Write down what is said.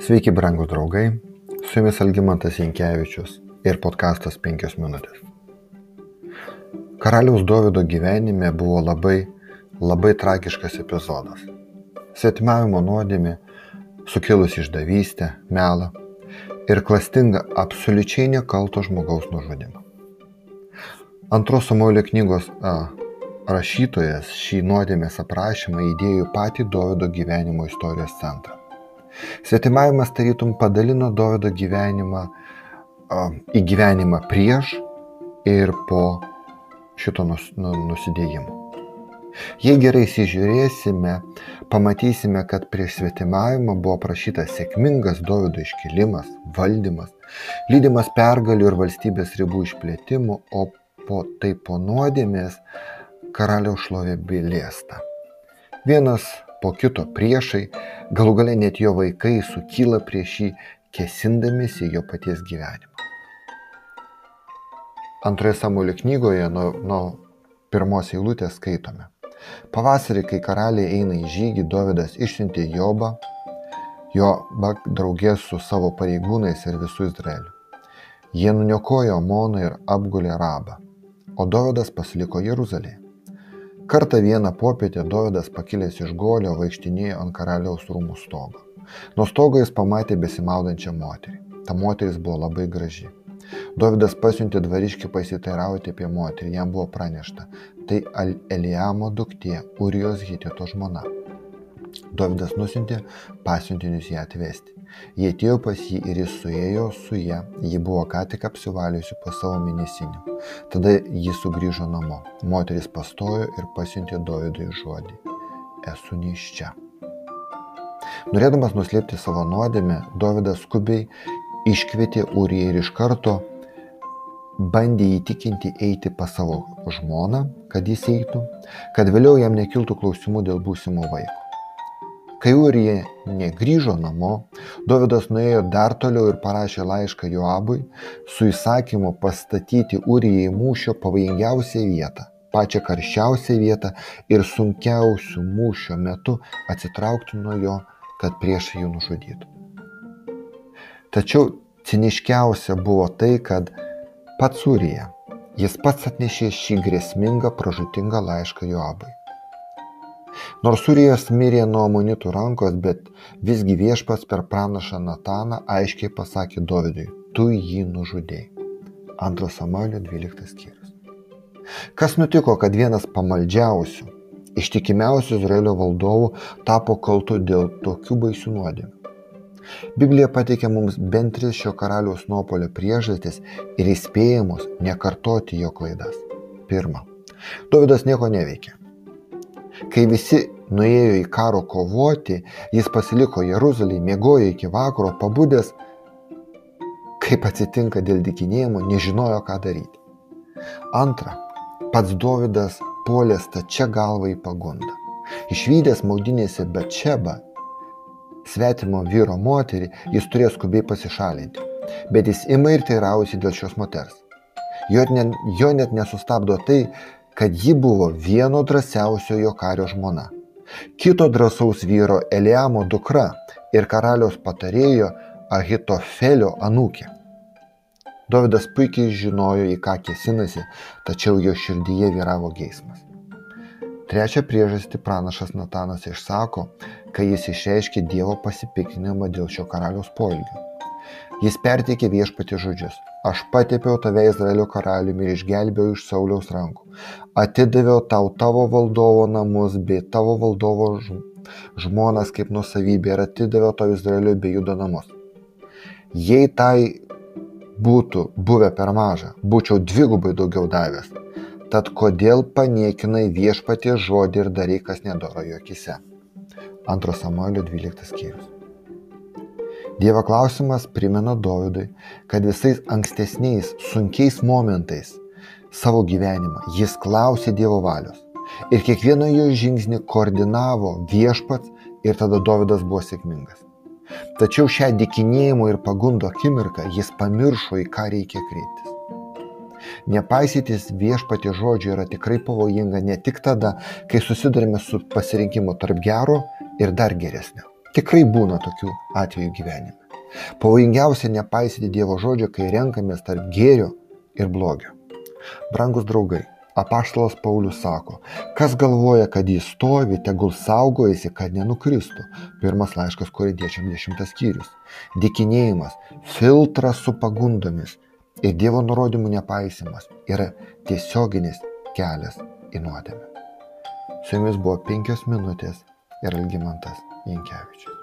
Sveiki, brangų draugai, su jumis Algymantas Jankievičius ir podkastas 5 minutės. Karaliaus Dovido gyvenime buvo labai, labai tragiškas epizodas. Svetimavimo nuodėmė, sukilus išdavystę, melą ir klastinga absoliučiai nekalto žmogaus nužudimą. Antros Samuelio knygos a, rašytojas šį nuodėmės aprašymą įdėjo patį Dovido gyvenimo istorijos centrą. Svetimavimas tarytum padalino Dovido gyvenimą į gyvenimą prieš ir po šito nus, nu, nusidėjimo. Jei gerai įsižiūrėsime, pamatysime, kad prieš svetimavimą buvo prašytas sėkmingas Dovido iškilimas, valdymas, lydimas pergalių ir valstybės ribų išplėtimų, o po tai po nuodėmės karaliaus šlovė bilėsta. Vienas po kito priešai, galų gale net jo vaikai sukyla prieš jį, kesindamėsi jo paties gyvenimą. Antroje Samuelio knygoje nuo, nuo pirmos eilutės skaitome. Pavasarį, kai karaliai eina į žygį, Dovydas išsiuntė Jobą, jo draugės su savo pareigūnais ir visų Izraeliu. Jie nuniokojo Amoną ir apgulė Rabą, o Dovydas pasiliko Jeruzalėje. Kartą vieną popietę Dovydas pakilęs iš golio vaikštinėjo ant karaliaus rūmų stogo. Nuo stogo jis pamatė besimaudančią moterį. Ta moteris buvo labai graži. Dovydas pasiuntė dvariškį pasiteirauti apie moterį, jam buvo pranešta. Tai Eliamo duktė, Urijos Hitito žmona. Dovydas nusintė pasiuntinius ją atvesti. Jie atėjo pas jį ir jis suėjo su ją, ji buvo ką tik apsivaliusi po savo mėnesinių. Tada ji sugrįžo namo. Moteris pastojo ir pasiuntė Dovydui žodį. Esu neiščia. Norėdamas nuslėpti savo nuodėmę, Dovydas skubiai iškvietė Uriją ir iš karto bandė įtikinti eiti pas savo žmoną, kad jis eitų, kad vėliau jam nekiltų klausimų dėl būsimo vaiko. Kai Urija negrįžo namo, Dovydas nuėjo dar toliau ir parašė laišką Joabui su įsakymu pastatyti Urijai mūšio pavojingiausią vietą, pačią karščiausią vietą ir sunkiausių mūšio metu atsitraukti nuo jo, kad priešai jų nužudytų. Tačiau ciniškiausia buvo tai, kad pats Urija, jis pats atnešė šį grėsmingą, pražutingą laišką Joabui. Nors Urijas mirė nuo amonitų rankos, bet visgi viešpats per pranašą Nataną aiškiai pasakė Dovydui, tu jį nužudėjai. Antras Samuelio 12 skyrius. Kas nutiko, kad vienas pamaldžiausių, ištikimiausių Izraelio valdovų tapo kaltu dėl tokių baisių nuodėmių? Biblija pateikia mums bent tris šio karaliaus nuopolio priežastis ir įspėjimus nekartoti jo klaidas. Pirma, Dovydas nieko neveikė. Kai visi nuėjo į karo kovoti, jis pasiliko Jeruzalėje, mėgojo iki vakaro, pabudęs, kaip atsitinka dėl dikinėjimo, nežinojo, ką daryti. Antra, pats Dovydas puolė stačia galva į pagundą. Išvykęs maudinėse Betšeba, svetimo vyro moterį, jis turėjo skubiai pasišalinti. Bet jis ima ir teirausi dėl šios moters. Jo, ne, jo net nesustabdo tai, kad ji buvo vieno drąsiausiojo kario žmona, kito drąsaus vyro Eliamo dukra ir karaliaus patarėjo Ahitofelio anūkė. Dovydas puikiai žinojo, į ką kėsinasi, tačiau jo širdyje vyravo geismas. Trečią priežastį pranašas Natanas išsako, kai jis išreiškė Dievo pasipiktinimą dėl šio karaliaus poelgio. Jis perteikė viešpati žodžius Aš patepiau tave Izraelio karaliumi ir išgelbėjau iš Sauliaus rankų. Atidaviau tau tavo valdovo namus bei tavo valdovo žmonas kaip nusavybė ir atidaviau tau Izraelio bei judo namus. Jei tai būtų buvę per maža, būčiau dvigubai daugiau davęs. Tad kodėl paniekinai viešpatie žodį ir darai, kas nedoro jo akise? 2 Samuelio 12 skyrius. Dievo klausimas primena Dovydui, kad visais ankstesniais sunkiais momentais savo gyvenimą jis klausė Dievo valios. Ir kiekvieną jo žingsnį koordinavo viešpats ir tada Dovydas buvo sėkmingas. Tačiau šią dikinėjimo ir pagundo akimirką jis pamiršo, į ką reikia kreiptis. Nepaisytis viešpatė žodžio yra tikrai pavojinga ne tik tada, kai susidurime su pasirinkimu tarp gero ir dar geresnio. Tikrai būna tokių atvejų gyvenime. Pavojingiausia nepaisyti Dievo žodžio, kai renkamės tarp gėrio ir blogio. Brangus draugai, apaštalas Paulius sako, kas galvoja, kad jis stovi, tegul saugojasi, kad nenukristų. Pirmas laiškas korintiečiam 10 skyrius. Dikinėjimas, filtras su pagundomis ir Dievo nurodymų nepaisimas yra tiesioginis kelias į nuodėmę. Su jumis buvo penkios minutės ir Algymantas Jankievičius.